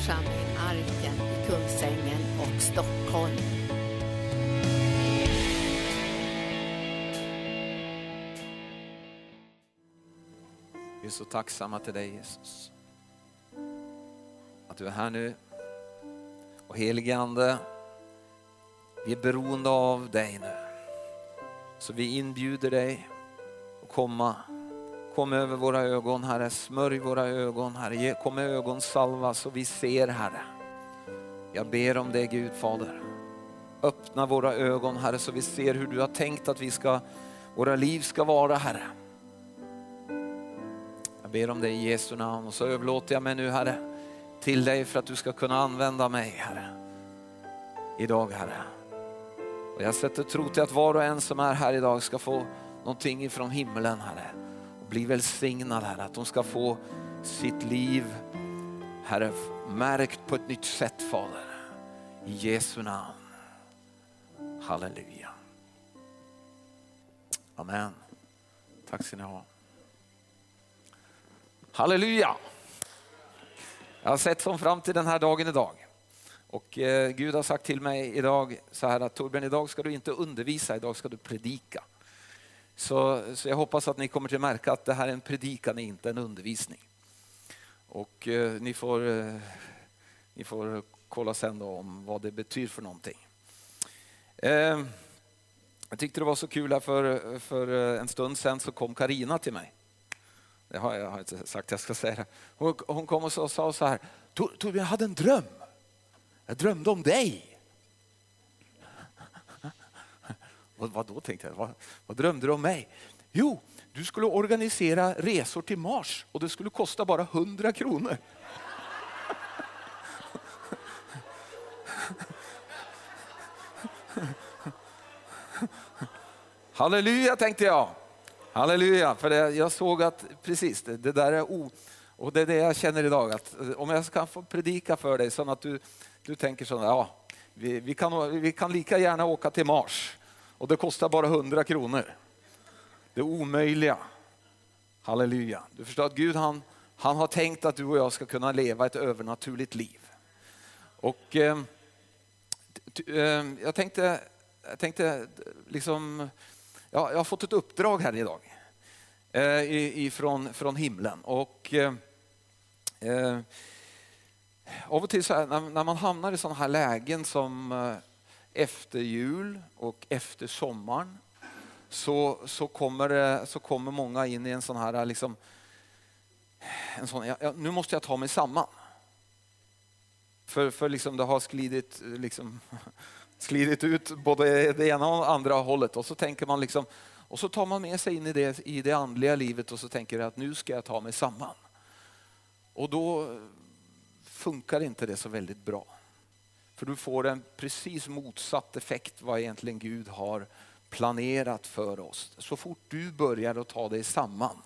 församling Arken i Kungsängen och Stockholm. Vi är så tacksamma till dig Jesus. Att du är här nu. Och helige Ande, vi är beroende av dig nu. Så vi inbjuder dig att komma. Kom över våra ögon Herre, smörj våra ögon Herre. Kom med ögonsalva så vi ser Herre. Jag ber om det Gud Fader. Öppna våra ögon Herre så vi ser hur du har tänkt att vi ska, våra liv ska vara Herre. Jag ber om det i Jesu namn och så överlåter jag mig nu Herre till dig för att du ska kunna använda mig Herre. Idag Herre. Och jag sätter tro till att var och en som är här idag ska få någonting ifrån himlen Herre. Bli välsignad Herre, att de ska få sitt liv Herre märkt på ett nytt sätt Fader. I Jesu namn. Halleluja. Amen. Tack ska ni ha. Halleluja! Jag har sett som fram till den här dagen idag. Och eh, Gud har sagt till mig idag så här att Torbjörn, idag ska du inte undervisa, idag ska du predika. Så, så jag hoppas att ni kommer till märka att det här är en predikan, inte en undervisning. Och eh, ni, får, eh, ni får kolla sen då om vad det betyder för någonting. Eh, jag tyckte det var så kul här för, för eh, en stund sen så kom Karina till mig. Det har jag, jag har inte sagt att jag ska säga det. Hon, hon kom och sa, så här, Torbjörn jag hade en dröm. Jag drömde om dig. Vad, vad då tänkte jag, vad, vad drömde du om mig? Jo, du skulle organisera resor till Mars och det skulle kosta bara 100 kronor. Halleluja tänkte jag. Halleluja, för det, jag såg att precis det, det där är o, och det är det jag känner idag att eh, om jag kan få predika för dig så att du, du tänker så ja, vi, vi, kan, vi kan lika gärna åka till Mars och det kostar bara 100 kronor. Det omöjliga. Halleluja. Du förstår att Gud han, han har tänkt att du och jag ska kunna leva ett övernaturligt liv. Och eh, eh, jag tänkte, jag tänkte liksom, ja, jag har fått ett uppdrag här idag eh, ifrån från himlen. Och, eh, eh, av och till så här, när, när man hamnar i sådana här lägen som eh, efter jul och efter sommaren så, så, kommer, så kommer många in i en sån här, liksom, en sån, ja, nu måste jag ta mig samman. För, för liksom det har sklidit, liksom, glidit ut både det ena och andra hållet och så tänker man liksom, och så tar man med sig in i det, i det andliga livet och så tänker jag att nu ska jag ta mig samman. Och då funkar inte det så väldigt bra. För du får en precis motsatt effekt vad egentligen Gud har planerat för oss. Så fort du börjar att ta dig samman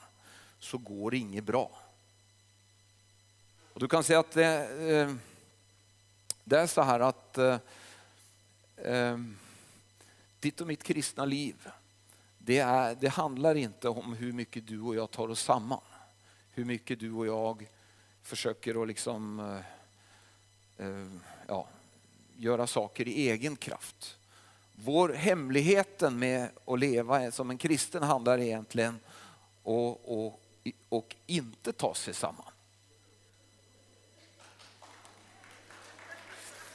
så går det inget bra. Och du kan säga att det, eh, det är så här att eh, eh, ditt och mitt kristna liv, det, är, det handlar inte om hur mycket du och jag tar oss samman. Hur mycket du och jag försöker att liksom, eh, eh ja, göra saker i egen kraft. Vår hemligheten med att leva som en kristen handlar egentligen om och, och inte ta sig samman.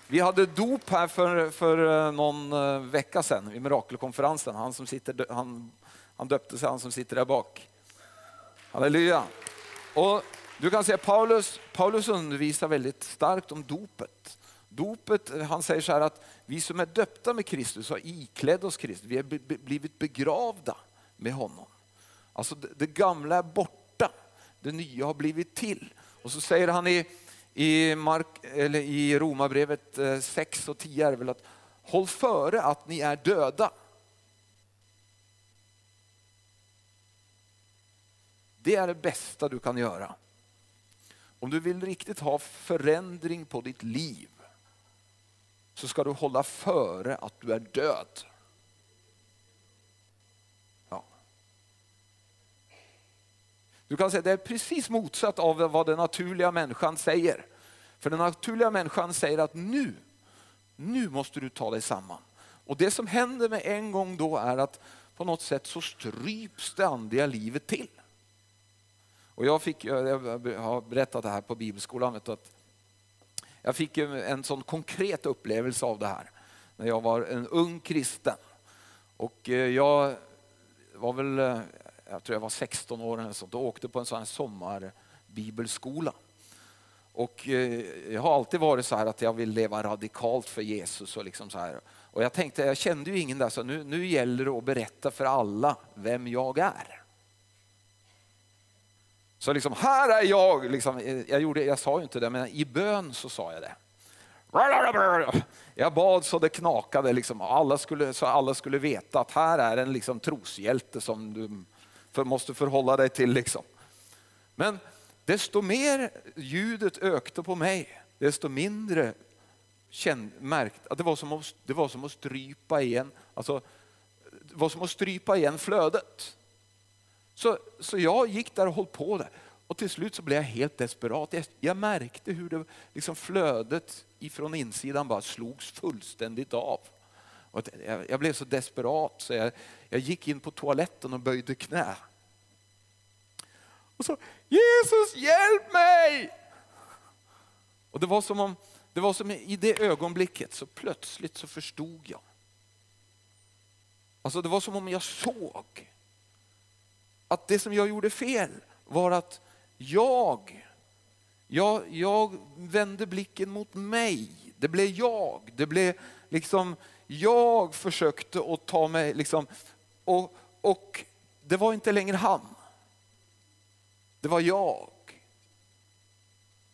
Vi hade dop här för, för eh, någon eh, vecka sedan i mirakelkonferensen. Han, som sitter, han, han döpte sig, han som sitter där bak. Halleluja. Och du kan säga Paulus, Paulus undervisar väldigt starkt om dopet. Dopet, han säger så här att vi som är döpta med Kristus har iklädd oss Kristus. Vi har blivit begravda med honom. Alltså det, gamla är borta, det nya har blivit till. Och så säger han i, i, Mark, eller i Romarbrevet eh, 6 och 10 är väl att håll före att ni är döda. Det är det bästa du kan göra. Om du vill riktigt ha förändring på ditt liv så ska du hålla före att du är död. Ja. Du kan säga det är precis motsatt av vad den naturliga människan säger. För den naturliga människan säger att nu, nu måste du ta dig samman. Och det som händer med en gång då är att på något sätt så stryps det andliga livet till. Och jag, fick, jag har berättat det här på bibelskolan, att jag fick en sån konkret upplevelse av det här när jag var en ung kristen. Och eh, jag var väl, eh, jag tror jag var 16 år eller sånt, och åkte på en sån här sommarbibelskola. Och eh, jag har alltid varit så här att jag vill leva radikalt för Jesus. Och, liksom så här. och jag tänkte, jag kände ju ingen där, så nu, nu gäller det att berätta för alla vem jag är. Så liksom, här är jag, liksom, jag, gjorde, jag sa ju inte det, men i bön så sa jag det. Jag bad så det knakade, liksom. alla skulle, så alla skulle veta att här är en liksom, troshjälte som du för, måste förhålla dig till. Liksom. Men desto mer ljudet ökade på mig, desto mindre känd, märkt att det var, som att, det var som att strypa igen, alltså, det var som att strypa igen flödet. Så, så jag gick där och höll på där. Och till slut så blev jag helt desperat. Jag, jag märkte hur det, liksom flödet ifrån insidan bara slogs fullständigt av. Och jag, jag blev så desperat så jag, jag gick in på toaletten och böjde knä. Och så, Jesus hjälp mig! Och det var som om, det var som i det ögonblicket så plötsligt så förstod jag. Alltså det var som om jag såg att det som jag gjorde fel var att jag, jag, jag vände blicken mot mig. Det blev jag. Det blev liksom, jag försökte att ta mig, liksom, och, och det var inte längre han. Det var jag.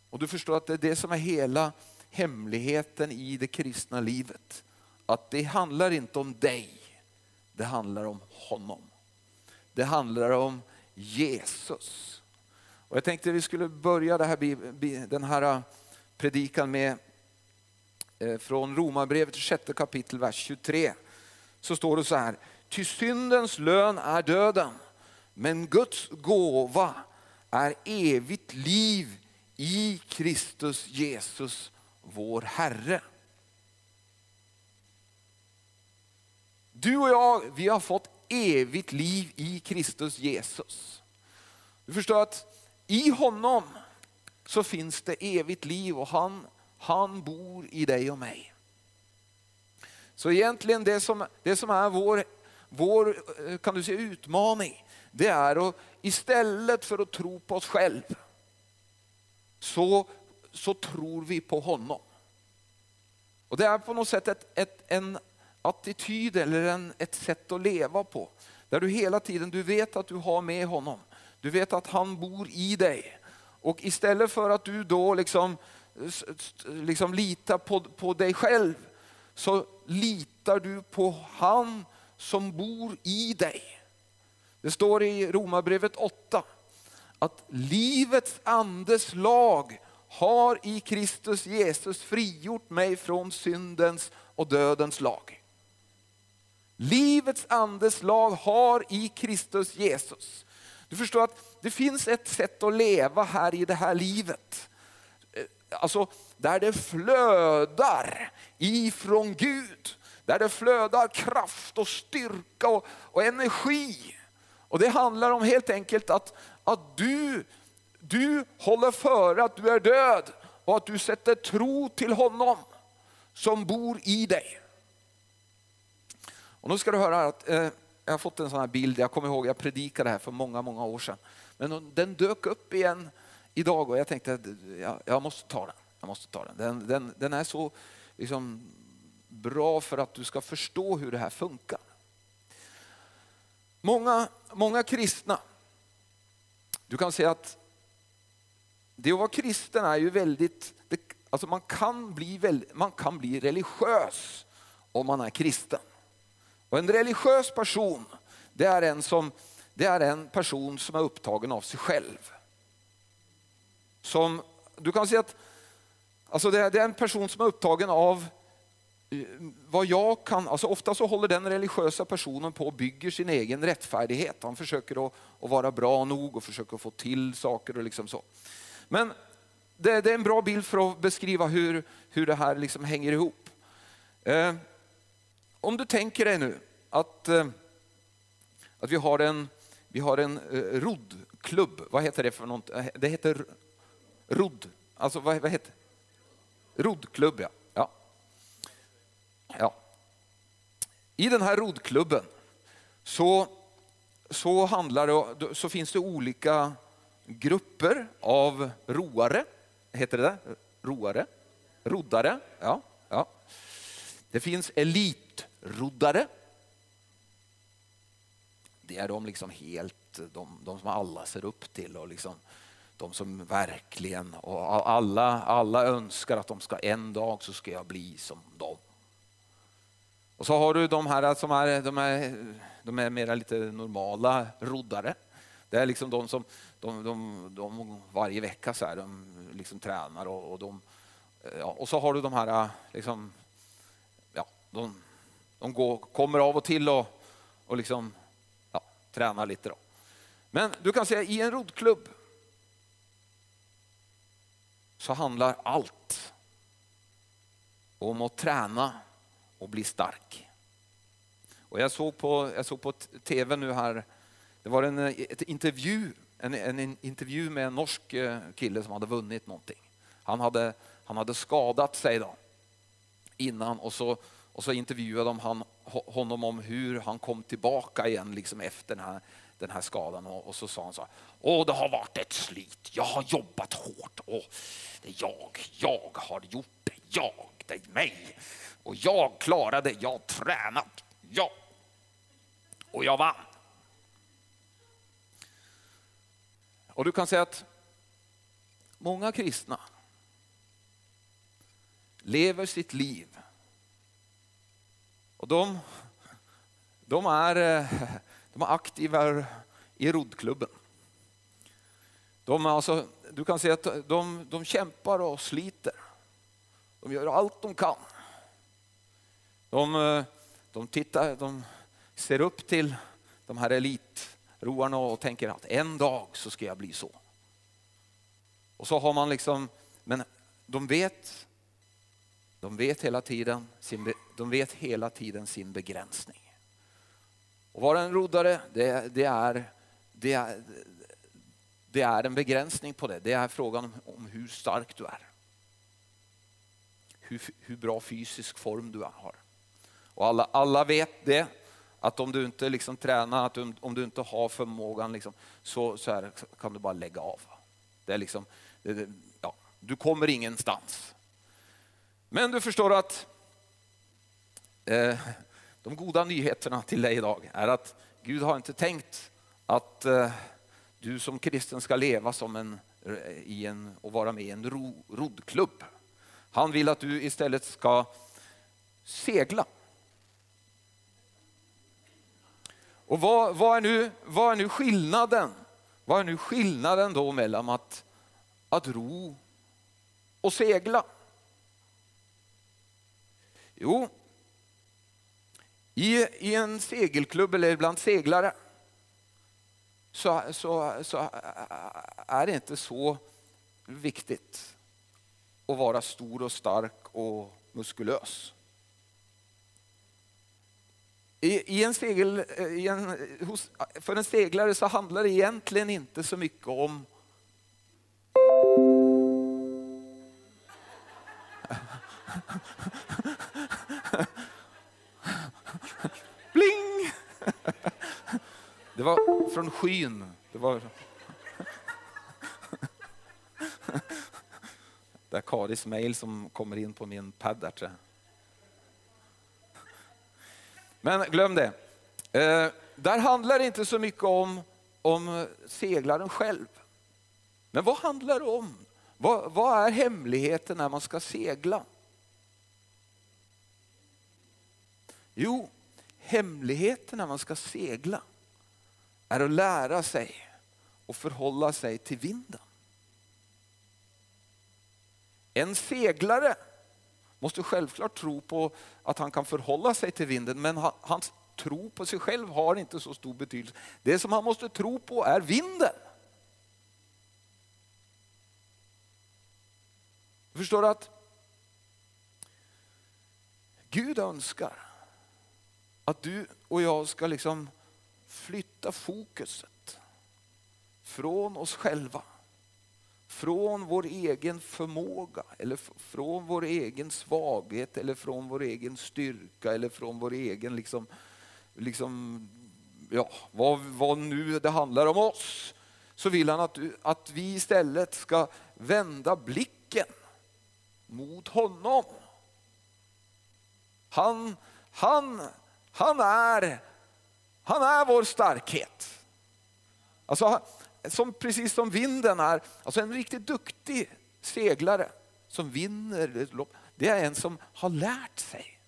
Och du förstår att det är det som är hela hemligheten i det kristna livet. Att det handlar inte om dig, det handlar om honom. Det handlar om Jesus. Och jag tänkte vi skulle börja här, den här äh, predikan med äh, från Romarbrevet sjätte kapitel, vers 23. Så står det så här, ty syndens lön är döden, men Guds gåva är evigt liv i Kristus Jesus, vår Herre. Du och jag, vi har fått evigt liv i Kristus Jesus. Du förstår att i honom så finns det evigt liv och han, han bor i dig och mig. Så egentligen det som, det som är vår, vår eh, kan du säga, utmaning, det är att istället för att tro på oss själva så, så tror vi på honom. Och Det är på något sätt ett, ett, en attityd eller en, ett sätt att leva på. Där du hela tiden du vet att du har med honom. Du vet att han bor i dig. Och istället för att du då liksom, liksom litar på, på dig själv så litar du på han som bor i dig. Det står i Romarbrevet 8 att livets andes lag har i Kristus Jesus frigjort mig från syndens och dödens lag. Livets andes lag har i Kristus Jesus. Du förstår att det finns ett sätt att leva här i det här livet. Eh, alltså där det flödar ifrån Gud. Där det flödar kraft och styrka och, och energi. Och det handlar om helt enkelt att, att du, du håller före att du är död och att du sätter tro till honom som bor i dig. Och nu ska du höra att eh, jag har fått en sån här bild, jag kommer ihåg jag predikade här för många, många år sedan. Men den dök upp igen idag och jag tänkte att jag, jag måste ta den. Jag måste ta den. Den, den, den är så liksom, bra för att du ska förstå hur det här funkar. Många, många kristna, du kan säga att det att vara kristen är ju väldigt, det, alltså man, kan bli väldigt, man kan bli religiös om man är kristen. Och en religiös person, det är, en som, det är en person som är upptagen av sig själv. Som, du kan säga att alltså det, är, det är en person som är upptagen av eh, vad jag kan, alltså ofta så håller den religiösa personen på och bygger sin egen rättfärdighet. Han försöker att, att vara bra nog och försöker få till saker och liksom så. Men det, det är en bra bild för att beskriva hur, hur det här liksom hänger ihop. Eh, om du tänker dig nu att, eh, att vi har en, vi har en eh, roddklubb, vad heter det för något? Eh, det heter rodd, alltså vad, vad heter Roddklubb ja. ja. ja. I den här roddklubben så, så, handlar det, så finns det olika grupper av roare. Heter det det? Roare? Roddare? Ja. ja. Det finns elitroddare. Det är de liksom helt, de, de som alla ser upp till och liksom, de som verkligen, och alla, alla önskar att de ska en dag så ska jag bli som dem. Och så har du de här som är, de är, de är mera lite normala roddare. Det är liksom de som de, de, de varje vecka så här, de liksom tränar och, och de, ja, och så har du de här liksom, ja, de, de går, kommer av och till och, och liksom, träna tränar lite. Då. Men du kan säga i en roddklubb så handlar allt om att träna och bli stark. Och jag, såg på, jag såg på tv nu här, det var en ett intervju, en, en intervju med en norsk eh, kille som hade vunnit någonting. Han hade, han hade skadat sig då innan och så, och så intervjuade de han, honom om hur han kom tillbaka igen liksom efter den här, den här skadan och, och så sa han så här, Åh, det har varit ett slit, jag har jobbat hårt Åh, det är jag, jag har gjort det, jag, det är mig. Och jag klarade, jag har tränat, ja. Och jag vann. Och du kan säga att många kristna lever sitt liv och de, de, är, eh, de är aktiva i roddklubben. De, alltså, du kan säga att de, de kämpar och sliter. De gör allt de kan. De, eh, de, tittar, de ser upp till de här elitroarna och tänker att en dag så ska jag bli så. Och så har man liksom, men de vet, de vet hela tiden sin, de vet hela tiden sin begränsning. Och vara en roddare, det, det, är, det, är, det är en begränsning på det. Det är frågan om, om hur stark du är. Hur, hur bra fysisk form du har. Och alla, alla vet det, att om du inte liksom tränar, att om, om du inte har förmågan, liksom, så, så, här, kan du bara lägga av. Det är liksom, det, ja, du kommer ingenstans. Men du förstår att eh, de goda nyheterna till dig idag är att Gud har inte tänkt att eh, du som kristen ska leva som en, eh, i en, och vara med i en ro, roddklubb. Han vill att du istället ska segla. Och vad, vad, är nu, vad är nu skillnaden? Vad är nu skillnaden då mellan att, att ro och segla? Jo, i, i en segelklubb eller bland seglare så, så, så är det inte så viktigt att vara stor och stark och muskulös. I, i en segel, i en, hos, för en seglare så handlar det egentligen inte så mycket om Det var från skyn. Det var... Det är Karis mail som kommer in på min pad där. Men glöm det. Eh, där handlar det inte så mycket om, om seglaren själv. Men vad handlar det om? Vad, vad är hemligheten när man ska segla? Jo, hemligheten när man ska segla är att lära sig och förhålla sig till vinden. En seglare måste självklart tro på att han kan förhålla sig till vinden, men hans tro på sig själv har inte så stor betydelse. Det som han måste tro på är vinden. Förstår du att Gud önskar att du och jag ska liksom flytta fokuset från oss själva, från vår egen förmåga eller från vår egen svaghet eller från vår egen styrka eller från vår egen liksom, liksom ja, vad, vad nu det handlar om oss. Så vill han att, att vi istället ska vända blicken mot honom. Han, han, han, är, han är vår starkhet. Alltså, som, precis som vinden är, alltså en riktigt duktig seglare som vinner det är en som har lärt sig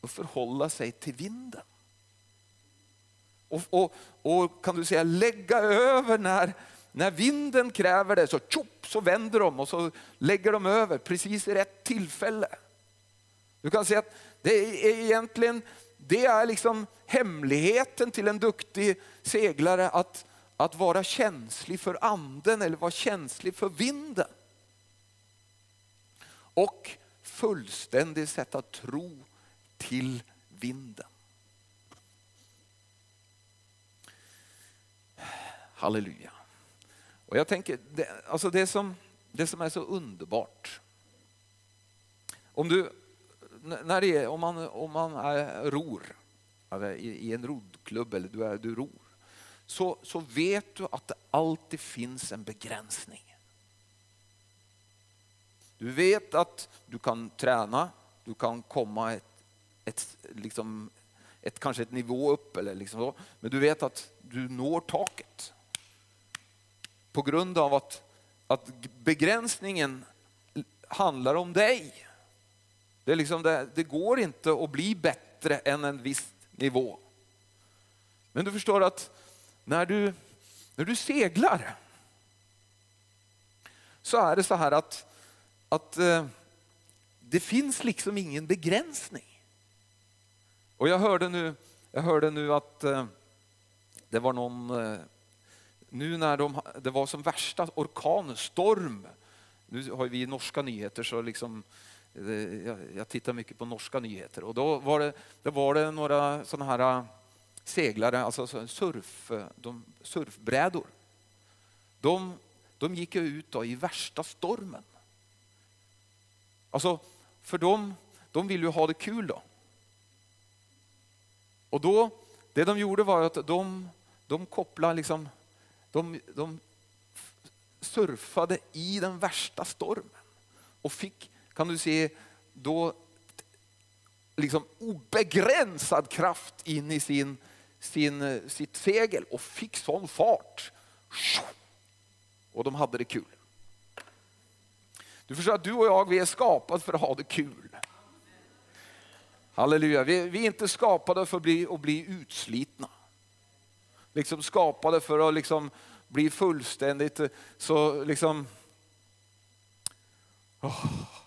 att förhålla sig till vinden. Och, och, och kan du säga lägga över när, när vinden kräver det, så tjopp, så vänder de och så lägger de över precis i rätt tillfälle. Du kan säga att det är egentligen det är liksom hemligheten till en duktig seglare att, att vara känslig för anden eller vara känslig för vinden. Och fullständigt sätta tro till vinden. Halleluja. Och jag tänker, det, alltså det, som, det som är så underbart. Om du, när det är, om man, om man är, ror alltså i, i, en roddklubb eller du, är, du ror, så, så vet du att det alltid finns en begränsning. Du vet att du kan träna, du kan komma ett, ett, liksom, ett, kanske ett nivå upp, eller liksom så, men du vet att du når taket. På grund av att, att begränsningen handlar om dig. Det, är liksom det, det går inte att bli bättre än en viss nivå. Men du förstår att när du, när du seglar så är det så här att, att eh, det finns liksom ingen begränsning. Och jag hörde nu, jag hörde nu att eh, det var någon eh, nu när de, det var som värsta orkanstorm, nu har vi norska nyheter så liksom, Eh, jag, tittar mycket på norska nyheter och då var det, då var det några sådana här eh, seglare, alltså surf, eh, de, surfbrädor. De, de gick ut då i värsta stormen. Alltså, för de, de vill ju ha det kul då. Och då, det de gjorde var att de, de kopplade liksom de, de surfade i den värsta stormen och fick, kan du se, då liksom obegränsad kraft in i sin, sin, sitt segel och fick sån fart. Och de hade det kul. Du förstår att du och jag, vi är skapade för att ha det kul. Halleluja, vi, vi är inte skapade för att bli, att bli utslitna liksom skapade för att liksom bli fullständigt eh, så liksom... Oh.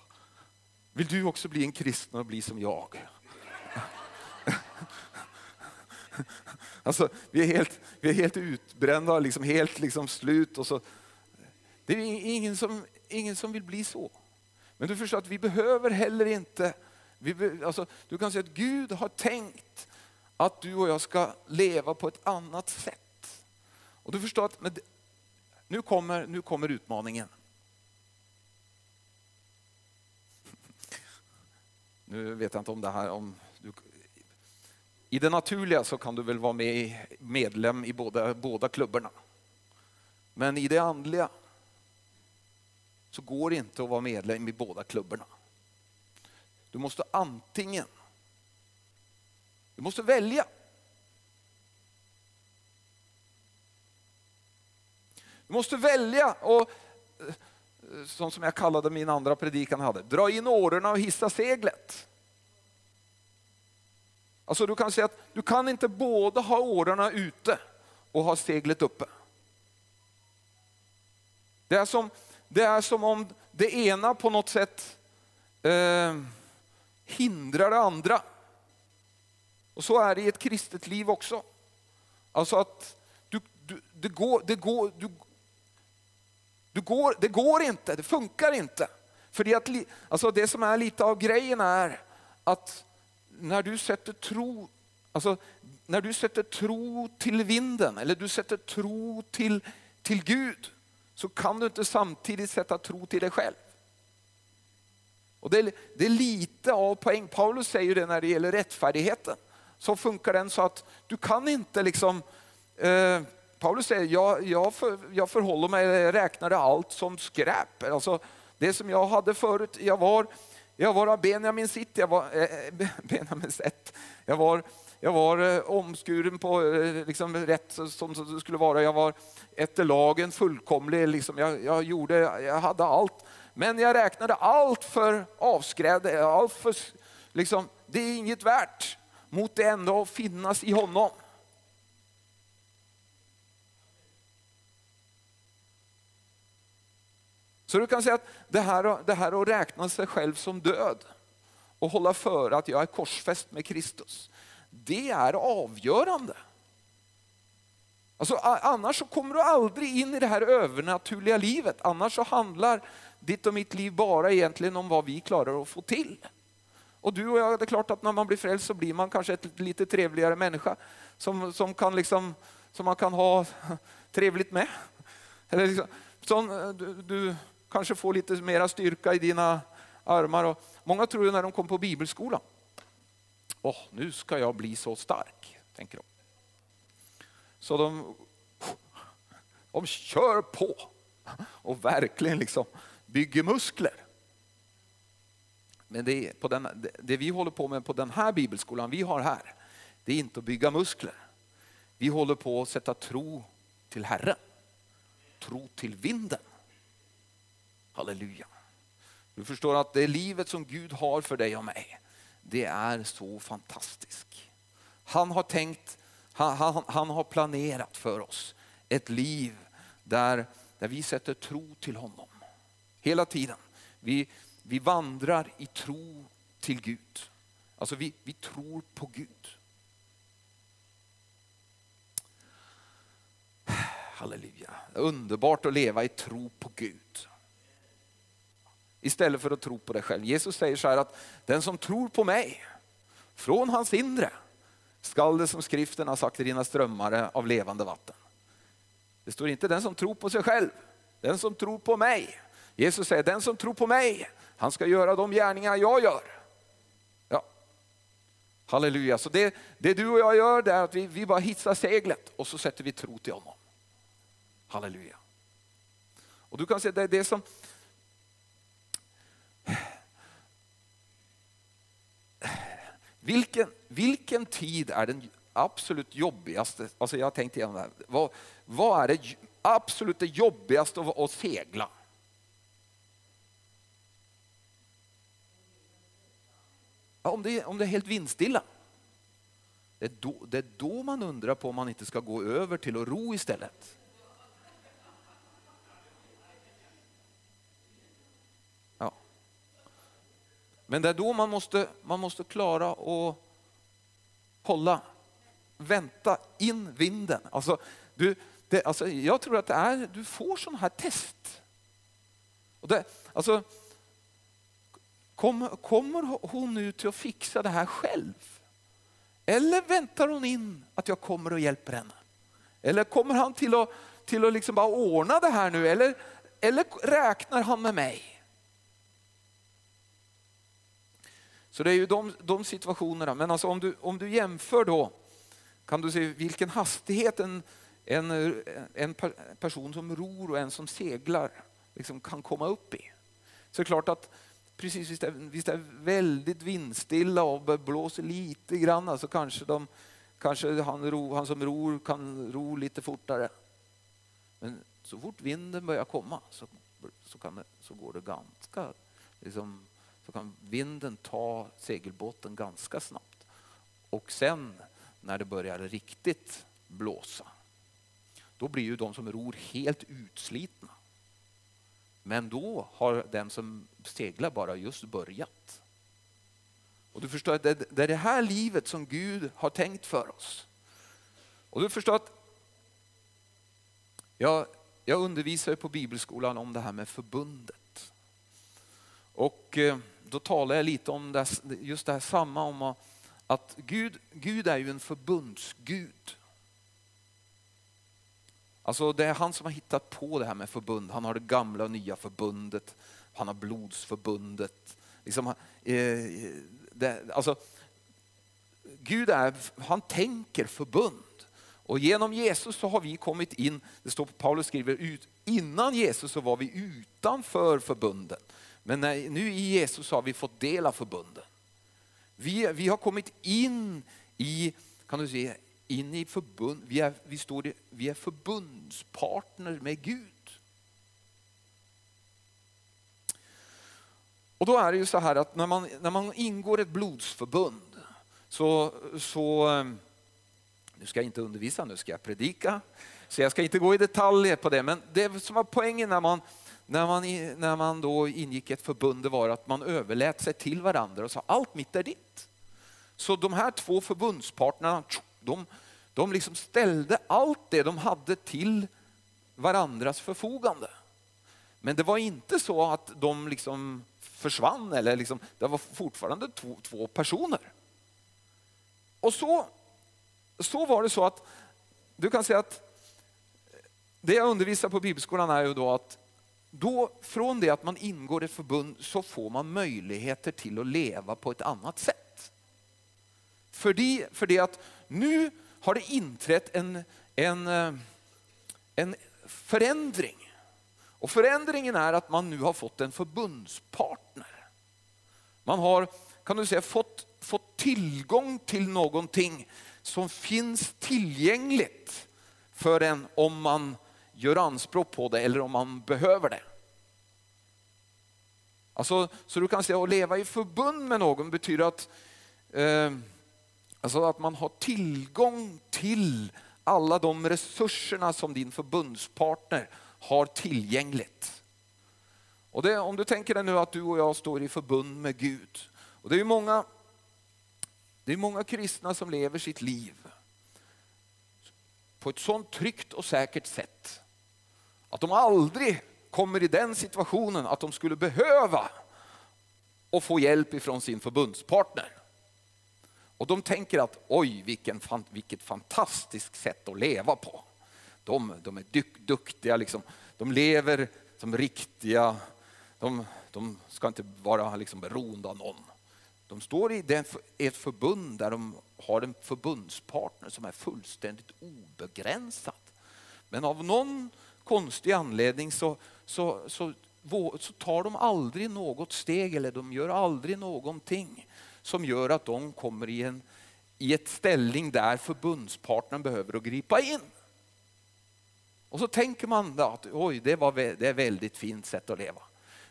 Vill du också bli en kristen och bli som jag? Alltså, vi är helt, vi är helt utbrända, liksom helt liksom slut. Och så. Det är ingen som, ingen som vill bli så. Men du förstår att vi behöver heller inte, vi, alltså, du kan säga att Gud har tänkt att du och jag ska leva på ett annat sätt. Och du förstår att med, nu, kommer, nu kommer utmaningen. Nu vet jag inte om det här om du, I det naturliga så kan du väl vara med, medlem i båda, båda klubbarna. Men i det andliga så går det inte att vara medlem i båda klubbarna. Du måste antingen du måste välja. Du måste välja och eh, eh, sånt som jag kallade min andra predikan hade, dra in årorna och hissa seglet. Alltså du kan säga att du kan inte både ha årorna ute och ha seglet uppe. Det är som, det är som om det ena på något sätt eh, hindrar det andra. Och så är det i ett kristet liv också. Alltså att du, du, det, går, det, går, du, du går, det går inte, det funkar inte. För att, alltså det som är lite av grejen är att när du sätter tro, alltså när du sätter tro till vinden eller du sätter tro till, till Gud så kan du inte samtidigt sätta tro till dig själv. Och det, är, det är lite av poäng. Paulus säger det när det gäller rättfärdigheten. Så funkar den så att du kan inte liksom eh, Paulus säger, jag, jag, för, jag förhåller mig, räknade allt som skräp. Alltså, det som jag hade förut, jag var, jag var av Benjamin sitt, jag var, eh, eh Benjamin sätt. Jag var, jag var eh, omskuren på eh, liksom, rätt som det skulle vara. Jag var efter lagen fullkomlig, liksom, jag, jag, gjorde, jag hade allt. Men jag räknade allt för avskräd, allt för, liksom, det är inget värt mot det ändå att finnas i honom. Så du kan säga att det här, det här att räkna sig själv som död och hålla för att jag är korsfäst med Kristus, det är avgörande. Alltså, annars så kommer du aldrig in i det här övernaturliga livet. Annars så handlar ditt och mitt liv bara egentligen om vad vi klarar att få till. Och du och jag, det är klart att när man blir frälst så blir man kanske ett lite trevligare människa som, som, kan liksom, som man kan ha trevligt med. Eller liksom, som, eh, du, du kanske får lite mera styrka i dina armar. Och många tror ju när de kom på bibelskolan, oh, nu ska jag bli så stark, tänker de. Så de, de kör på och verkligen liksom bygger muskler. Men det, på den, det vi håller på med på den här bibelskolan vi har här, det är inte att bygga muskler. Vi håller på att sätta tro till Herren, tro till vinden. Halleluja. Du förstår att det livet som Gud har för dig och mig, det är så fantastiskt. Han har tänkt, han, han, han har planerat för oss ett liv där, där vi sätter tro till honom. Hela tiden. Vi, vi vandrar i tro till Gud. Alltså vi, vi tror på Gud. Halleluja. Underbart att leva i tro på Gud istället för att tro på dig själv. Jesus säger så här att den som tror på mig, från hans inre skall det som skriften har sagt rinna strömmar av levande vatten. Det står inte den som tror på sig själv, den som tror på mig. Jesus säger den som tror på mig, han ska göra de gärningar jag gör. Ja. Halleluja, så det, det du och jag gör det är att vi, vi bara hissar seglet och så sätter vi tro till honom. Halleluja. Och du kan se det, det som vilken, vilken tid är den absolut jobbigaste? Alltså jag har tänkt igenom det här. Vad, vad är det absolut det jobbigaste att, att segla? Ja, om, det, om det är helt vindstilla. Det är, då, det är då man undrar på om man inte ska gå över till att ro istället. Men det är då man måste, man måste klara att hålla, vänta in vinden. Alltså, du, det, alltså, jag tror att det är, du får sådana här test. Och det, alltså, kommer, kommer hon nu till att fixa det här själv? Eller väntar hon in att jag kommer och hjälper henne? Eller kommer han till att, till att liksom bara ordna det här nu? Eller, eller räknar han med mig? Så det är ju de, de situationerna. Men alltså om, du, om du jämför då kan du se vilken hastighet en, en, en person som ror och en som seglar liksom kan komma upp i. Så det är klart att precis visst är, visst är väldigt vindstilla och blåser lite grann så kanske, de, kanske han, ro, han som ror kan ro lite fortare. Men så fort vinden börjar komma så, så, kan det, så går det ganska liksom, så kan vinden ta segelbåten ganska snabbt. Och sen när det börjar riktigt blåsa, då blir ju de som ror helt utslitna. Men då har den som seglar bara just börjat. Och du förstår att det är det här livet som Gud har tänkt för oss. Och du förstår att jag, jag undervisar på bibelskolan om det här med förbundet. Och eh, då talar jag lite om det, just det här samma om att Gud, Gud är ju en förbundsgud. Alltså det är han som har hittat på det här med förbund. Han har det gamla och nya förbundet. Han har blodsförbundet. Liksom, eh, det, alltså, Gud är, han tänker förbund. Och genom Jesus så har vi kommit in, det står på Paulus skriver ut, innan Jesus så var vi utanför förbunden. Men när, nu i Jesus har vi fått del av förbunden. Vi, vi har kommit in i, kan du säga, in i förbund, vi är, vi, står, vi är förbundspartner med Gud. Och då är det ju så här att när man, när man ingår ett blodsförbund så, så, eh, nu ska jag inte undervisa, nu ska jag predika. Så jag ska inte gå i detaljer på det, men det som var poängen när man, när man, när man då ingick ett förbund det var att man överlät sig till varandra och sa allt mitt är ditt. Så de här två förbundspartnerna, de, de liksom ställde allt det de hade till varandras förfogande. Men det var inte så att de liksom försvann, eller liksom, det var fortfarande två, två personer. Och så, så var det så att, du kan säga att det jag undervisar på bibelskolan är ju då att då, från det att man ingår ett förbund så får man möjligheter till att leva på ett annat sätt. För det, för det att nu har det inträtt en, en, eh, en förändring. Och förändringen är att man nu har fått en förbundspartner. Man har kan du säga, fått, fått tillgång till någonting som finns tillgängligt för en om man gör anspråk på det eller om man behöver det. Alltså, så du kan säga att leva i förbund med någon betyder att eh, Alltså att man har tillgång till alla de resurserna som din förbundspartner har tillgängligt. Och det, om du tänker dig nu att du och jag står i förbund med Gud. Och det är många, det är många kristna som lever sitt liv på ett sånt tryggt och säkert sätt att de aldrig kommer i den situationen att de skulle behöva och få hjälp ifrån sin förbundspartner. Och de tänker att oj, vilken, vilket fantastiskt sätt att leva på. De, de är dyk, duktiga, liksom. de lever som riktiga, de, de ska inte vara liksom beroende av någon. De står i ett förbund där de har en förbundspartner som är fullständigt obegränsad. Men av någon konstig anledning så, så, så, så tar de aldrig något steg eller de gör aldrig någonting som gör att de kommer i, en, i ett ställning där förbundspartnern behöver att gripa in. Och så tänker man att oj, det, var, det är ett väldigt fint sätt att leva.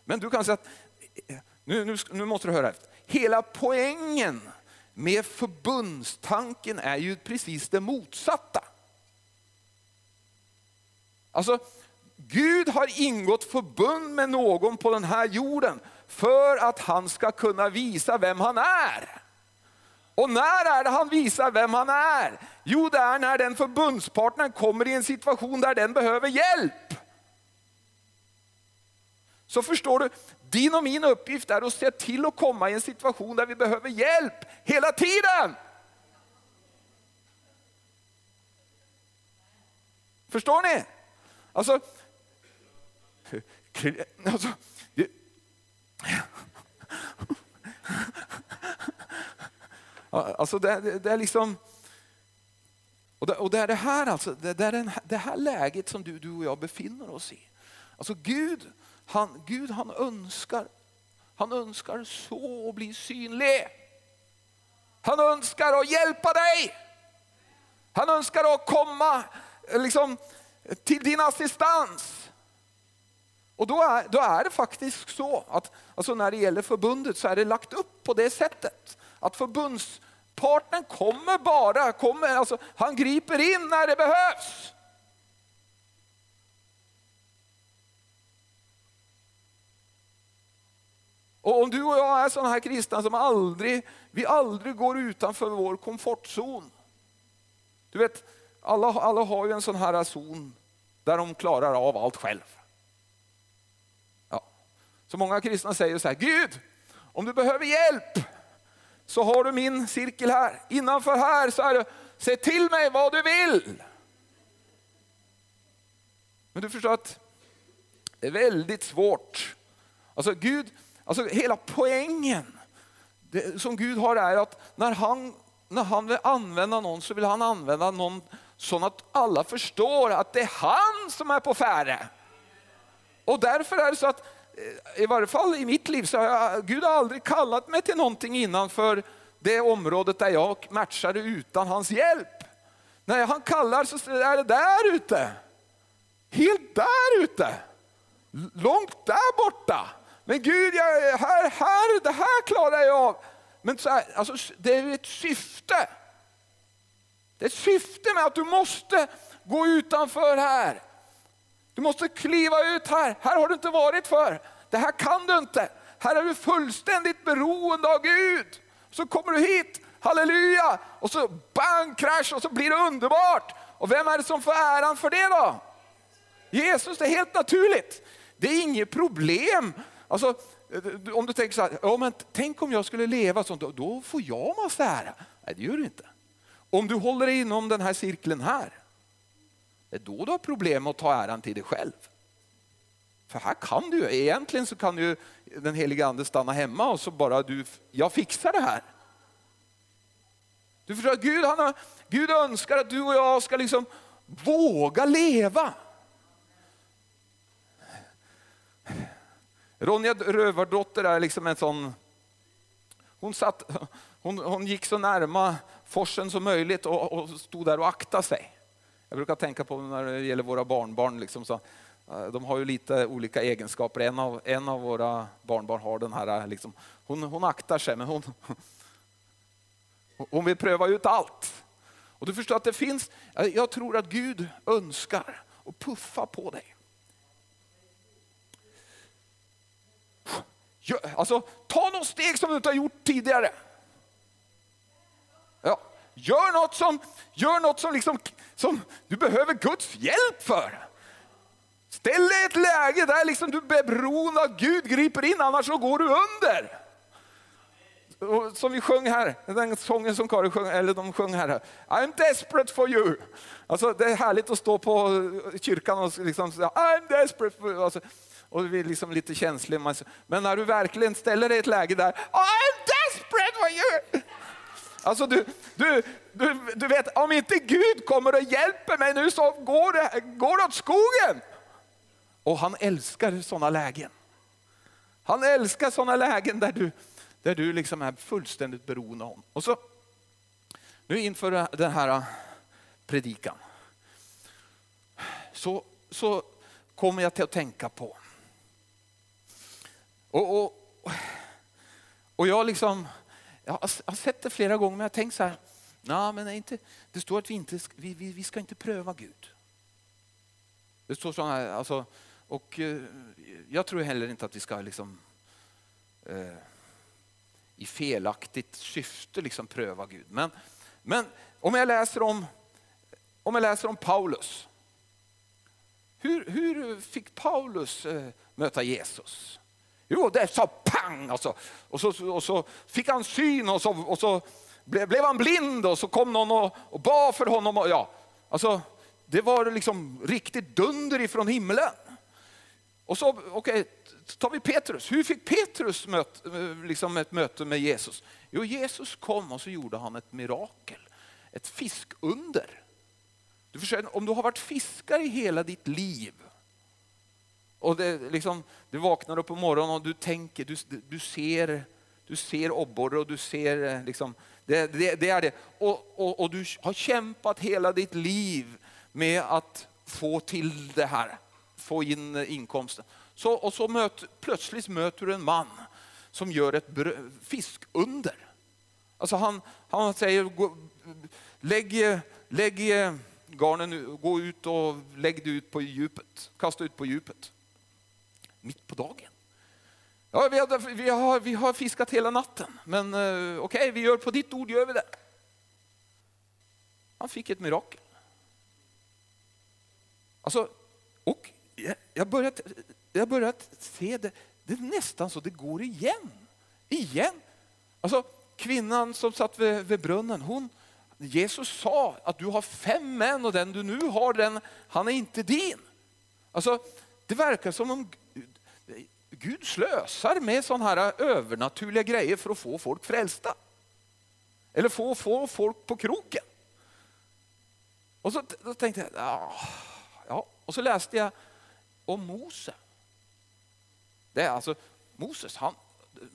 Men du kan säga att, nu, nu, nu måste du höra efter. Hela poängen med förbundstanken är ju precis det motsatta. Alltså, Gud har ingått förbund med någon på den här jorden för att han ska kunna visa vem han är. Och när är det han visar vem han är? Jo, det är när den förbundspartnern kommer i en situation där den behöver hjälp. Så förstår du, din och min uppgift är att se till att komma i en situation där vi behöver hjälp hela tiden. Förstår ni? Alltså, alltså det, Alltså det, det, det, är liksom... Och det, och det är det här, alltså, det, det, är den, det här läget som du, du och jag befinner oss i. Alltså Gud, han, Gud han önskar, han önskar så att bli synlig. Han önskar att hjälpa dig. Han önskar att komma liksom, till din assistans. Och då är, då är det faktiskt så att alltså när det gäller förbundet så är det lagt upp på det sättet att förbundspartnern kommer bara, kommer, alltså, han griper in när det behövs. Och om du och jag är sådana här kristna som aldrig, vi aldrig går utanför vår komfortzon. Du vet, alla, alla har ju en sån här zon där de klarar av allt själv. Så många kristna säger så här, Gud, om du behöver hjälp så har du min cirkel här. Innanför här så är det, säg till mig vad du vill. Men du förstår att det är väldigt svårt. Alltså Gud, alltså hela poängen det, som Gud har är att när han, när han vill använda någon så vill han använda någon så att alla förstår att det är han som är på färde. Och därför är det så att, eh, i varje fall i mitt liv, så har jag, Gud har aldrig kallat mig till någonting innanför det området där jag matchade utan hans hjälp. När han kallar så är det där ute. Helt där ute. Långt där borta. Men Gud, jag, här, här, det här klarar jag av. Men så här, alltså, det är ett syfte. Det är syftet syfte med att du måste gå utanför här. Du måste kliva ut här. Här har du inte varit för. Det här kan du inte. Här är du fullständigt beroende av Gud. Så kommer du hit, halleluja, och så bang, krasch och så blir det underbart. Och vem är det som får äran för det då? Jesus, det är helt naturligt. Det är inget problem. Alltså, eh, om du tänker så här, ja, men tänk om jag skulle leva sånt, då får jag massa ära. Nej, det gör du inte. Om du håller dig inom den här cirkeln här, det är då du har problem att ta äran till dig själv. För här kan du ju, egentligen så kan ju den heliga ande stanna hemma och så bara du, jag fixar det här. Du förstår, Gud, han har, Gud önskar att du och jag ska liksom våga leva. Ronja Rövardotter är liksom en sån, hon, satt, hon, hon gick så närma forsen som möjligt och, och stod där och aktade sig. Jag brukar tänka på när det gäller våra barnbarn, liksom så, eh, de har ju lite olika egenskaper. En av, en av våra barnbarn har den här, eh, liksom, hon, hon aktar sig men hon, hon vill pröva ut allt. Och du förstår att det finns, eh, jag tror att Gud önskar att puffa på dig. Alltså, ta något steg som du inte har gjort tidigare. Ja, gör något som, gör något som, liksom, som du behöver Guds hjälp för. Ställ dig i ett läge där liksom du är beroende av Gud griper in, annars så går du under. Och som vi sjöng här, den sången som Karin sjöng, eller de sjöng här. I'm desperate for you. Alltså, det är härligt att stå på kyrkan och liksom säga I'm desperate for you. Alltså, och vi är liksom lite känsliga. Men när du verkligen ställer dig i ett läge där, I'm desperate for you. Alltså du, du, du, du vet, om inte Gud kommer och hjälper mig nu så går det, går det åt skogen. Och han älskar sådana lägen. Han älskar sådana lägen där du, där du liksom är fullständigt beroende av honom. Och så, nu inför den här predikan så, så kommer jag till att tänka på och, och, och jag, liksom, jag har sett det flera gånger, men jag har tänkt så här, nej, men inte, det står att vi, inte, vi, vi, vi ska inte pröva Gud. Det står så här, alltså, och eh, jag tror heller inte att vi ska liksom, eh, i felaktigt syfte liksom pröva Gud. Men, men om jag läser om, om jag läser om Paulus. Hur, hur fick Paulus eh, möta Jesus? Jo, det sa pang! Alltså. Och, så, och så fick han syn och så, och så blev, blev han blind och så kom någon och, och bad för honom. Och, ja, alltså, det var liksom riktigt dunder ifrån himlen. Och så okay, tar vi Petrus. Hur fick Petrus möt, eh, liksom ett möte med Jesus? Jo, Jesus kom och så gjorde han ett mirakel. Ett fiskunder. Du förstår, om du har varit fiskare i hela ditt liv och det, liksom, du vaknar upp på morgonen och du tänker, du, du ser, du ser obborre och du ser, eh, liksom, det, det, det är det. Och, och, och, du har kämpat hela ditt liv med att få till det här, få in inkomsten. Så, och så möt, plötsligt möter du en man som gör ett fiskunder. Alltså han, han säger, gå, lägg, lägg eh, garnen, gå ut och lägg det ut på djupet, kasta ut på djupet mitt på dagen. Ja, vi, har, vi, har, vi har fiskat hela natten, men uh, okej, okay, vi gör på ditt ord gör vi det. Han fick ett mirakel. Alltså, och jag börjat, jag börjat se det, det är nästan så det går igen. Igen. Alltså kvinnan som satt vid, vid brunnen, hon, Jesus sa att du har fem män och den du nu har, den, han är inte din. Alltså, det verkar som om Gud slösar med sådana här övernaturliga grejer för att få folk frälsta. Eller få, få folk på kroken. Och så då tänkte jag, ah, ja. Och så läste jag om Mose. Det är alltså Moses, han,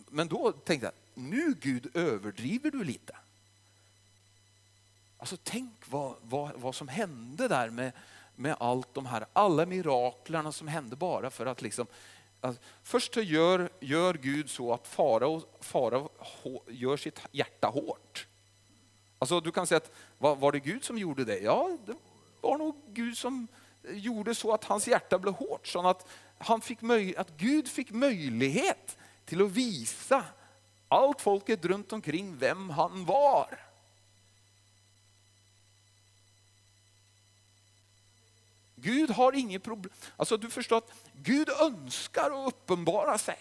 men då tänkte jag, nu Gud överdriver du lite. Alltså tänk vad, vad, vad som hände där med, med allt de här, alla miraklerna som hände bara för att liksom Alltså, först så gör, gör Gud så att farao fara gör sitt hjärta hårt. Alltså du kan säga att var, var det Gud som gjorde det? Ja, det var nog Gud som gjorde så att hans hjärta blev hårt. Så att, han fick att Gud fick möjlighet till att visa allt folket runt omkring vem han var. Gud har inget problem. Alltså du förstår att Gud önskar att uppenbara sig.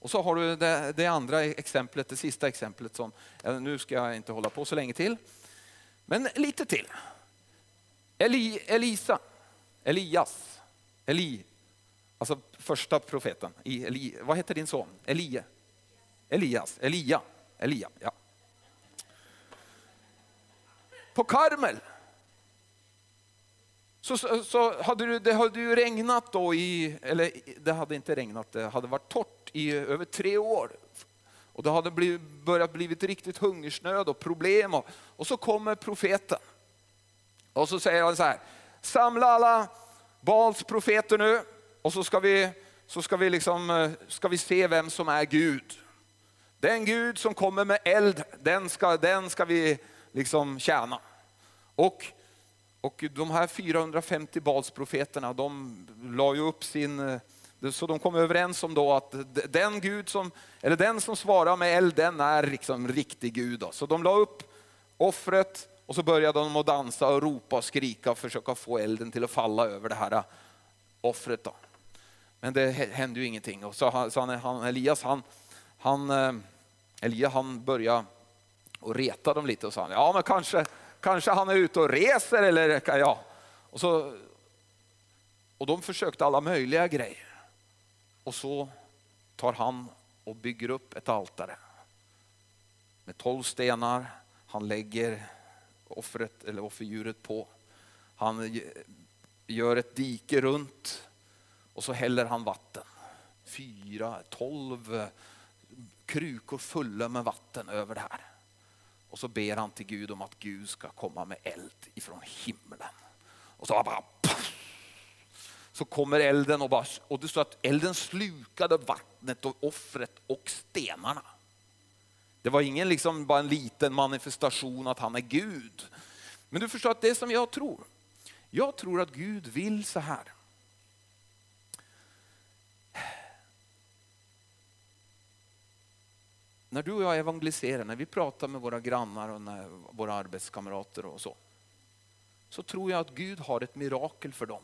Och så har du det, det, andra exemplet, det sista exemplet. Som, eh, nu ska jag inte hålla på så länge till. Men lite till. Eli, Elisa, Elias, Eli, alltså första profeten. Eli, vad heter din son? Elie? Elias, Elia, Elia, ja. På Karmel så, så, så, hade det, det hade ju regnat då i, eller det hade inte regnat, det hade varit torrt i över tre år. Och det hade blivit, börjat blivit riktigt hungersnöd och problem. Och, och så kommer profeten. Och så säger han så här, samla alla Bals profeter nu och så ska vi, så ska vi, liksom, eh, ska vi se vem som är Gud. Den Gud som kommer med eld, den ska, den ska vi liksom tjäna. Och och de här 450 Balsprofeterna, de la ju upp sin, eh, så de kom överens om då att den Gud som, eller den som svarar med eld, den är liksom riktig Gud. Då. Så de la upp offret och så började de att dansa och ropa och skrika och försöka få elden till att falla över det här eh, offret. Då. Men det hände ju ingenting. Och så han, så han, Elias, han, han, eh, Elia, han började och reta dem lite och sa, ja men kanske, kanske han är ute och reser eller ja. Och, så, och de försökte alla möjliga grejer. Och så tar han och bygger upp ett altare med tolv stenar. Han lägger offret eller offerdjuret på. Han gör ett dike runt och så häller han vatten. Fyra, tolv krukor fulla med vatten över det här. Och så ber han till Gud om att Gud ska komma med eld ifrån himlen. Och så bara så kommer elden och, bara, och det står att elden slukade vattnet och offret och stenarna. Det var ingen liksom bara en liten manifestation att han är Gud. Men du förstår att det som jag tror, jag tror att Gud vill så här. När du och jag evangeliserar, när vi pratar med våra grannar och när, våra arbetskamrater och så, så tror jag att Gud har ett mirakel för dem.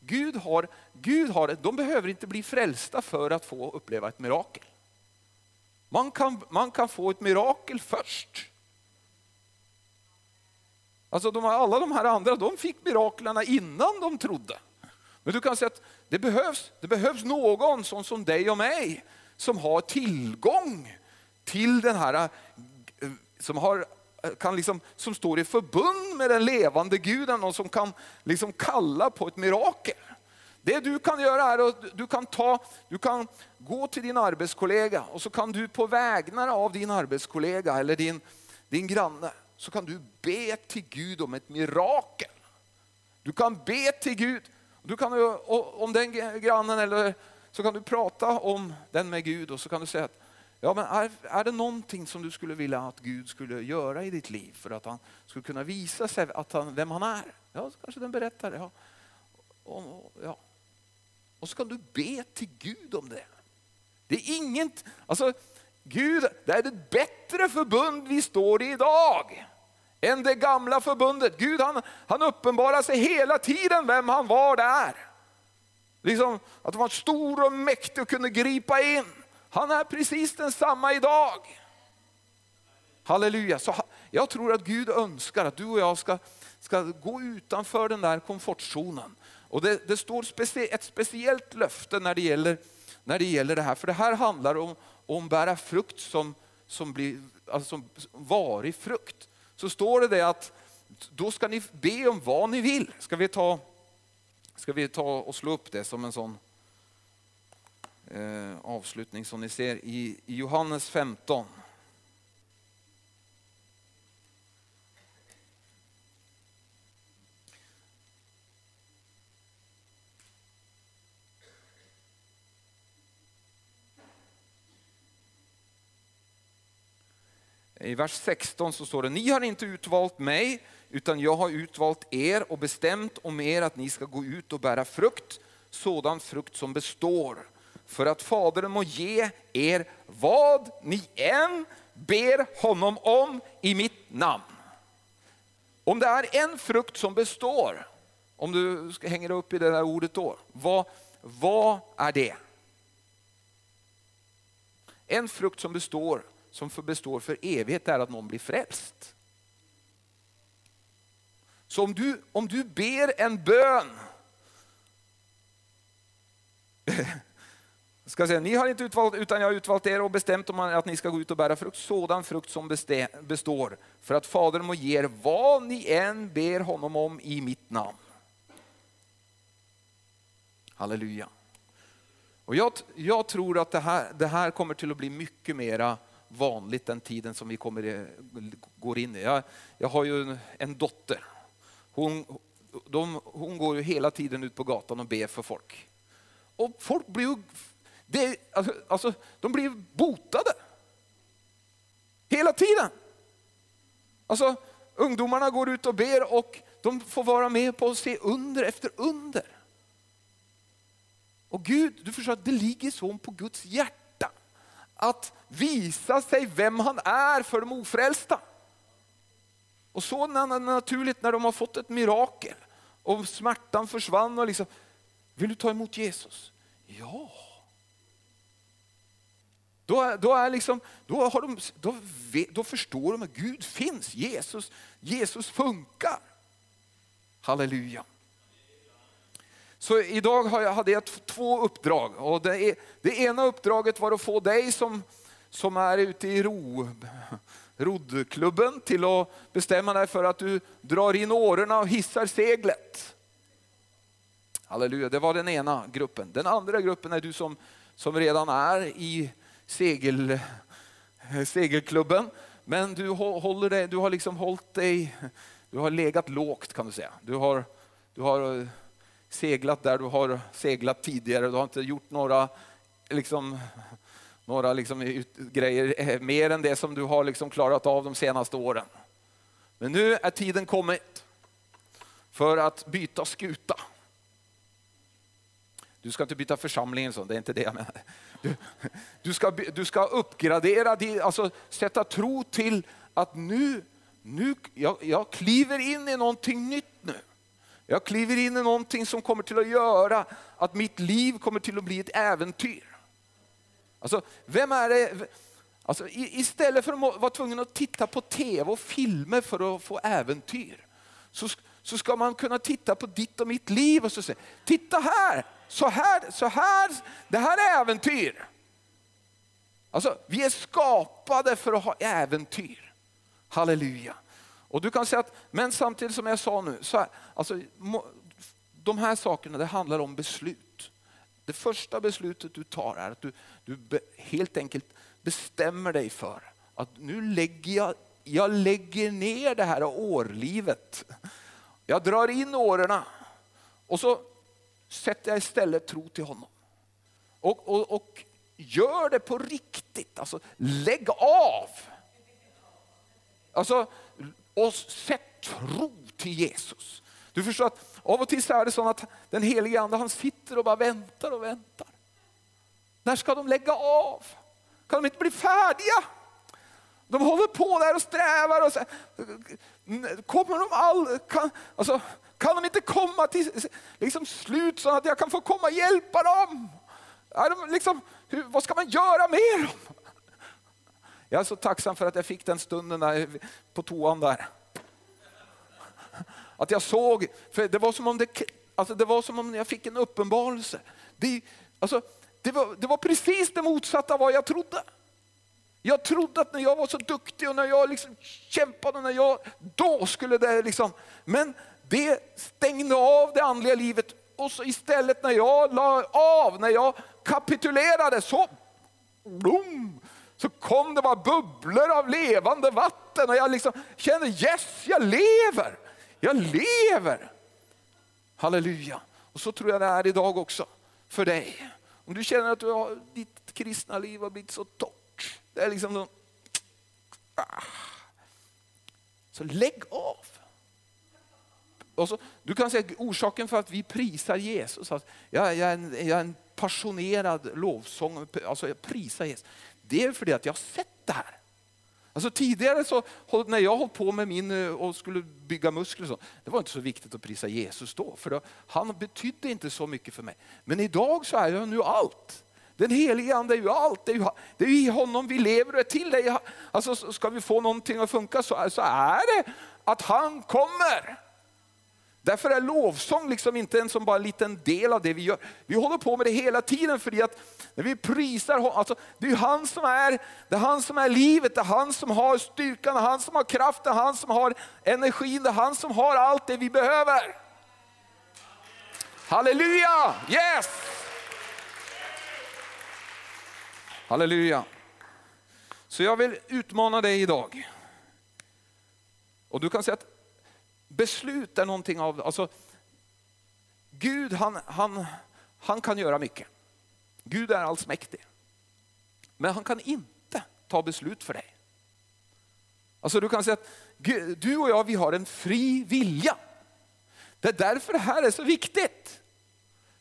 Gud har, Gud har, de behöver inte bli frälsta för att få uppleva ett mirakel. Man kan, man kan få ett mirakel först. Alltså de, alla de här andra de fick miraklerna innan de trodde. Men du kan säga att det behövs, det behövs någon sån som dig och mig som har tillgång till den här, eh, som, har, eh, kan liksom, som står i förbund med den levande guden och som kan liksom kalla på ett mirakel. Det du kan göra är att du kan, ta, du kan gå till din arbetskollega och så kan du på vägnar av din arbetskollega eller din, din granne så kan du be till Gud om ett mirakel. Du kan be till Gud. Du kan, eh, om den grannen eller så kan du prata om den med Gud och så kan du säga att ja, men är, är det någonting som du skulle vilja att Gud skulle göra i ditt liv för att han skulle kunna visa sig att han, vem han är? Ja, så kanske den berättar. Ja. Och, ja. och så kan du be till Gud om det. Det är inget, alltså Gud, det är ett bättre förbund vi står i idag än det gamla förbundet. Gud han, han uppenbarar sig hela tiden vem han var där. Liksom att han var stor och mäktig och kunde gripa in. Han är precis densamma idag. Halleluja. Så jag tror att Gud önskar att du och jag ska, ska gå utanför den där komfortzonen. Och det, det står specie, ett speciellt löfte när det, gäller, när det gäller det här. För det här handlar om, om bära frukt som, som, blir, alltså som varig frukt. Så står det, det att då ska ni be om vad ni vill. Ska vi ta, ska vi ta och slå upp det som en sån eh, avslutning som ni ser i, i Johannes 15. I vers 16 så står det, ni har inte utvalt mig, utan jag har utvalt er och bestämt om er att ni ska gå ut och bära frukt, sådan frukt som består, för att Fadern må ge er vad ni än ber honom om i mitt namn. Om det är en frukt som består, om du ska hänga upp i det där ordet då, vad, vad är det? En frukt som består som består för evighet är att någon blir frälst. Så om du, om du ber en bön, ska säga, ni har inte utvalt utan jag har utvalt er och bestämt om att ni ska gå ut och bära frukt, sådan frukt som består, för att Fadern må ge er vad ni än ber honom om i mitt namn. Halleluja. Och jag, jag tror att det här, det här kommer till att bli mycket mera vanligt den tiden som vi kommer, går in i. Jag, jag har ju en dotter. Hon, de, hon går ju hela tiden ut på gatan och ber för folk. Och folk blir ju, det, alltså, alltså, de blir botade. Hela tiden. Alltså, ungdomarna går ut och ber och de får vara med på att se under efter under. Och Gud, du förstår att det ligger så på Guds hjärta att visa sig vem han är för de ofrälsta. Och så naturligt när de har fått ett mirakel och smärtan försvann och liksom, vill du ta emot Jesus? Ja. Då, då, är liksom, då, har de, då, då förstår de att Gud finns, Jesus, Jesus funkar. Halleluja. Så idag hade jag två uppdrag. Och det, det ena uppdraget var att få dig som, som är ute i ro, roddklubben till att bestämma dig för att du drar in årorna och hissar seglet. Halleluja, det var den ena gruppen. Den andra gruppen är du som, som redan är i segel, segelklubben. Men du, håller dig, du har liksom hållit dig, du har legat lågt kan du säga. Du har, du har seglat där du har seglat tidigare. Du har inte gjort några, liksom, några liksom, grejer eh, mer än det som du har liksom klarat av de senaste åren. Men nu är tiden kommit för att byta skuta. Du ska inte byta församling, så, det är inte det jag menar. Du, du, ska, du ska uppgradera, alltså sätta tro till att nu, nu jag, jag kliver in i någonting nytt nu. Jag kliver in i någonting som kommer till att göra att mitt liv kommer till att bli ett äventyr. Alltså, vem är det? Alltså, istället för att vara tvungen att titta på tv och filmer för att få äventyr, så, så ska man kunna titta på ditt och mitt liv och så säga, titta här, så här, så här, det här är äventyr. Alltså, vi är skapade för att ha äventyr. Halleluja. Och du kan säga att, men samtidigt som jag sa nu, så här, alltså, de här sakerna det handlar om beslut. Det första beslutet du tar är att du, du be, helt enkelt bestämmer dig för att nu lägger jag, jag lägger ner det här årlivet. Jag drar in åren och så sätter jag istället tro till honom. Och, och, och gör det på riktigt, alltså lägg av. Alltså och sätt tro till Jesus. Du förstår att av och till så är det så att den helige ande han sitter och bara väntar och väntar. När ska de lägga av? Kan de inte bli färdiga? De håller på där och strävar. Och så, kommer de all, kan, alltså, kan de inte komma till liksom, slut så att jag kan få komma och hjälpa dem? Är de liksom, hur, vad ska man göra med dem? Jag är så tacksam för att jag fick den stunden där på toan där. Att jag såg, för det var som om, det, alltså det var som om jag fick en uppenbarelse. Det, alltså, det, var, det var precis det motsatta vad jag trodde. Jag trodde att när jag var så duktig och när jag liksom kämpade, när jag, då skulle det liksom... Men det stängde av det andliga livet och så istället när jag la av, när jag kapitulerade så, blom, så kom det bara bubblor av levande vatten och jag liksom kände yes, jag lever. Jag lever. Halleluja. Och så tror jag det är idag också för dig. Om du känner att du har, ditt kristna liv har blivit så torrt. Det är liksom någon, ah. Så lägg av. Och så, du kan säga orsaken för att vi prisar Jesus, att jag, jag, är en, jag är en passionerad lovsång, alltså jag prisar Jesus. Det är för det att jag har sett det här. Alltså tidigare så, när jag höll på med min eh, och skulle bygga muskler, så, det var inte så viktigt att prisa Jesus då, för då, han betydde inte så mycket för mig. Men idag så är jag nu allt. Den helige Ande är ju allt, det är ju, det är ju i honom vi lever och är till. Det. Alltså, ska vi få någonting att funka så, så är det att han kommer. Därför är lovsång liksom inte en som bara en liten del av det vi gör. Vi håller på med det hela tiden för att när vi prisar honom, alltså, det är han som är, det är han som är livet, det är han som har styrkan, det är han som har kraften, det är han som har energin, det är han som har allt det vi behöver. Halleluja! Yes! Halleluja. Så jag vill utmana dig idag. Och du kan säga att beslut är någonting av, alltså Gud han, han, han kan göra mycket. Gud är allsmäktig. Men han kan inte ta beslut för dig. Alltså du kan säga att du och jag vi har en fri vilja. Det är därför det här är så viktigt.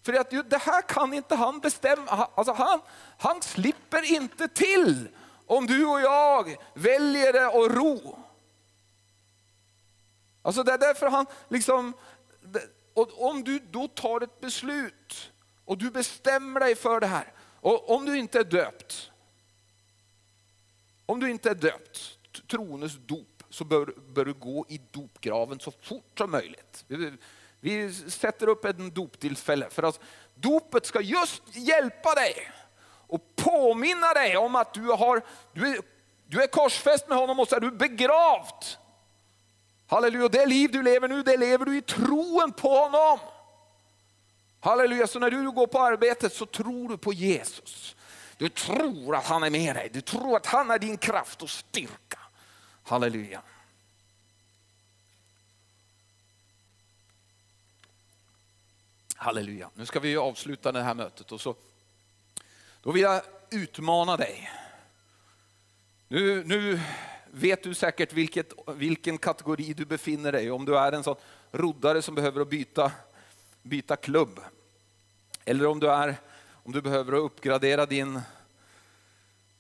För att det här kan inte han bestämma, alltså han, han slipper inte till om du och jag väljer att ro. Alltså det är därför han liksom, och om du då tar ett beslut och du bestämmer dig för det här, och om du inte är döpt, om du inte är döpt, trones dop, så bör, bör du gå i dopgraven så fort som möjligt. Vi, vi sätter upp en doptillfälle för att dopet ska just hjälpa dig och påminna dig om att du, har, du, är, du är korsfäst med honom och så är du begravt. Halleluja, det liv du lever nu, det lever du i troen på honom. Halleluja, så när du går på arbetet så tror du på Jesus. Du tror att han är med dig, du tror att han är din kraft och styrka. Halleluja. Halleluja. Nu ska vi avsluta det här mötet och så då vill jag utmana dig. Nu, nu vet du säkert vilket, vilken kategori du befinner dig i. Om du är en sån roddare som behöver byta, byta klubb. Eller om du, är, om du behöver uppgradera din,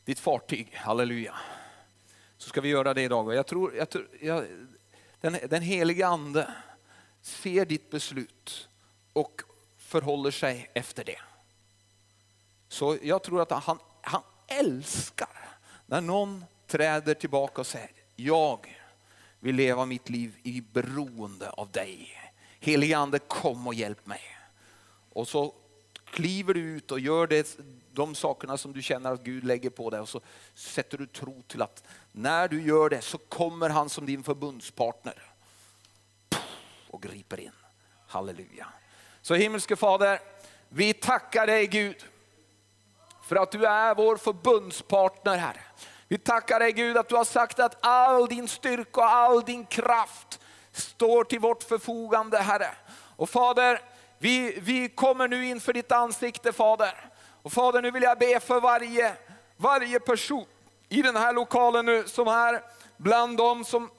ditt fartyg. Halleluja. Så ska vi göra det idag. Jag tror, jag tror, jag, den, den heliga ande ser ditt beslut och förhåller sig efter det. Så jag tror att han, han älskar när någon träder tillbaka och säger, jag vill leva mitt liv i beroende av dig. Helige Ande kom och hjälp mig. Och så kliver du ut och gör det, de sakerna som du känner att Gud lägger på dig och så sätter du tro till att när du gör det så kommer han som din förbundspartner och griper in. Halleluja. Så himmelske Fader, vi tackar dig Gud för att du är vår förbundspartner här. Vi tackar dig Gud att du har sagt att all din styrka och all din kraft står till vårt förfogande Herre. Och Fader, vi, vi kommer nu inför ditt ansikte Fader. Och Fader, nu vill jag be för varje, varje person i den här lokalen nu som är bland dem som,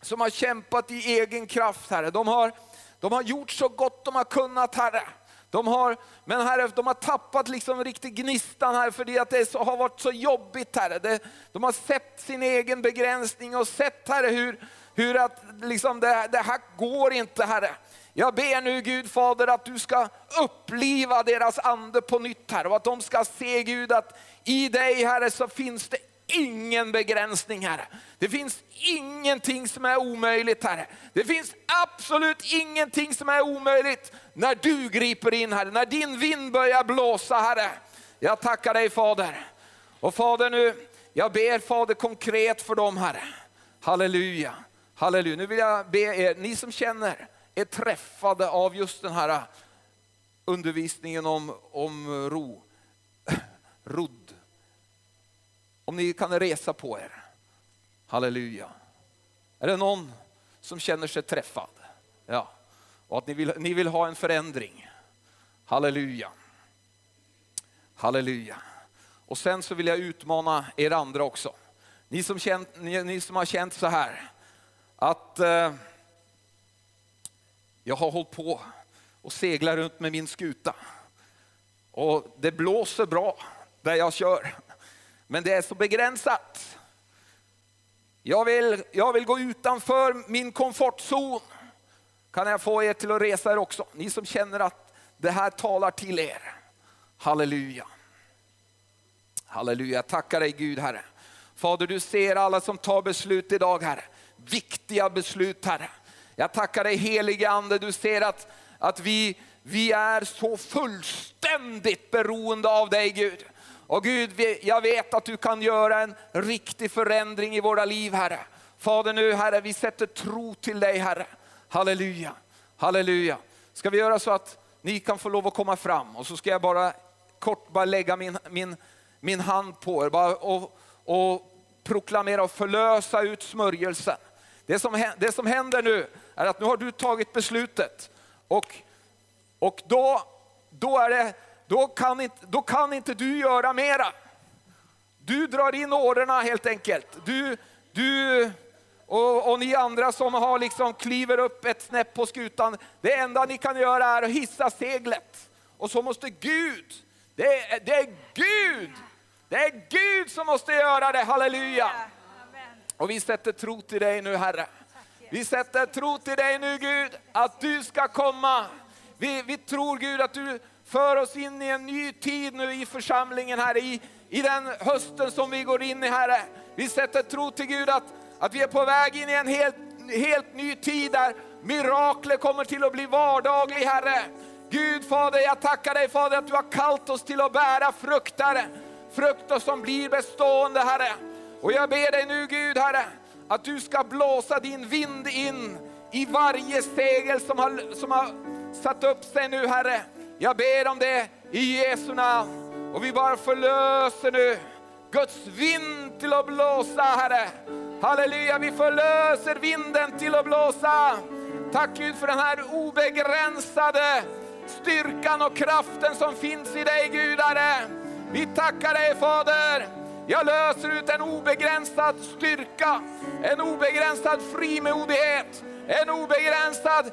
som har kämpat i egen kraft Herre. De har, de har gjort så gott de har kunnat Herre. De har, men herre, de har tappat liksom riktigt gnistan här för det att det så, har varit så jobbigt herre. De, de har sett sin egen begränsning och sett herre hur, hur att liksom det, det här går inte Herre. Jag ber nu Gud Fader att du ska uppliva deras ande på nytt här och att de ska se Gud att i dig Herre så finns det ingen begränsning Herre. Det finns ingenting som är omöjligt Herre. Det finns absolut ingenting som är omöjligt när du griper in Herre, när din vind börjar blåsa Herre. Jag tackar dig Fader. Och Fader nu, jag ber Fader konkret för dem Herre. Halleluja, halleluja. Nu vill jag be er, ni som känner är träffade av just den här undervisningen om, om ro, rod, om ni kan resa på er. Halleluja. Är det någon som känner sig träffad? Ja. Och att ni vill, ni vill ha en förändring. Halleluja. Halleluja. Och sen så vill jag utmana er andra också. Ni som, känt, ni, ni som har känt så här att eh, jag har hållit på och seglar runt med min skuta. Och det blåser bra där jag kör. Men det är så begränsat. Jag vill, jag vill gå utanför min komfortzon. Kan jag få er till att resa er också? Ni som känner att det här talar till er. Halleluja. Halleluja, tackar dig Gud Herre. Fader du ser alla som tar beslut idag Herre. Viktiga beslut Herre. Jag tackar dig helige Ande, du ser att, att vi, vi är så fullständigt beroende av dig Gud. Och Gud, jag vet att du kan göra en riktig förändring i våra liv Herre. Fader nu Herre, vi sätter tro till dig Herre. Halleluja, halleluja. Ska vi göra så att ni kan få lov att komma fram och så ska jag bara kort bara lägga min, min, min hand på er bara och, och proklamera och förlösa ut smörjelsen. Det som, det som händer nu är att nu har du tagit beslutet och, och då, då, är det, då, kan inte, då kan inte du göra mera. Du drar in orderna helt enkelt. Du, du och, och, ni andra som har liksom kliver upp ett snäpp på skutan, det enda ni kan göra är att hissa seglet. Och så måste Gud, det är, det är Gud, det är Gud som måste göra det, halleluja. Och vi sätter tro till dig nu Herre. Vi sätter tro till dig nu Gud, att du ska komma. Vi, vi tror Gud att du för oss in i en ny tid nu i församlingen Herre, i, i den hösten som vi går in i Herre. Vi sätter tro till Gud att, att vi är på väg in i en helt, helt ny tid där mirakler kommer till att bli vardaglig Herre. Gud Fader, jag tackar dig Fader att du har kallat oss till att bära frukt Herre. Frukter som blir bestående Herre. Och jag ber dig nu Gud Herre, att du ska blåsa din vind in i varje segel som har, som har satt upp sig nu Herre. Jag ber om det i Jesu namn. Och vi bara förlöser nu Guds vind till att blåsa Herre. Halleluja, vi förlöser vinden till att blåsa. Tack Gud för den här obegränsade styrkan och kraften som finns i dig Gud Herre. Vi tackar dig Fader. Jag löser ut en obegränsad styrka, en obegränsad frimodighet, en obegränsad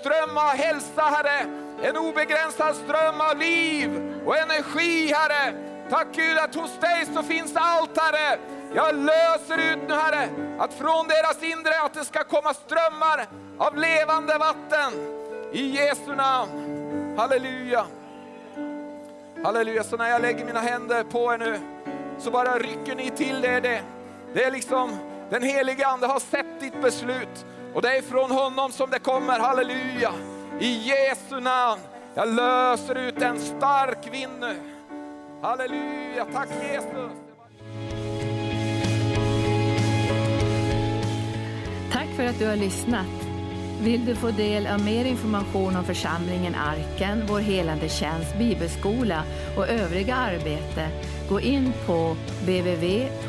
ström av hälsa Herre, en obegränsad ström av liv och energi Herre. Tack Gud att hos dig så finns allt Herre. Jag löser ut nu Herre, att från deras inre att det ska komma strömmar av levande vatten. I Jesu namn. Halleluja. Halleluja, så när jag lägger mina händer på er nu så bara rycker ni till det. Det, det är liksom, den helige Ande har sett ditt beslut och det är från honom som det kommer, halleluja. I Jesu namn, jag löser ut en stark vind nu. Halleluja, tack Jesus. Tack för att du har lyssnat. Vill du få del av mer information om församlingen Arken, vår helande tjänst, bibelskola och övriga arbete, gå in på www.arken.org.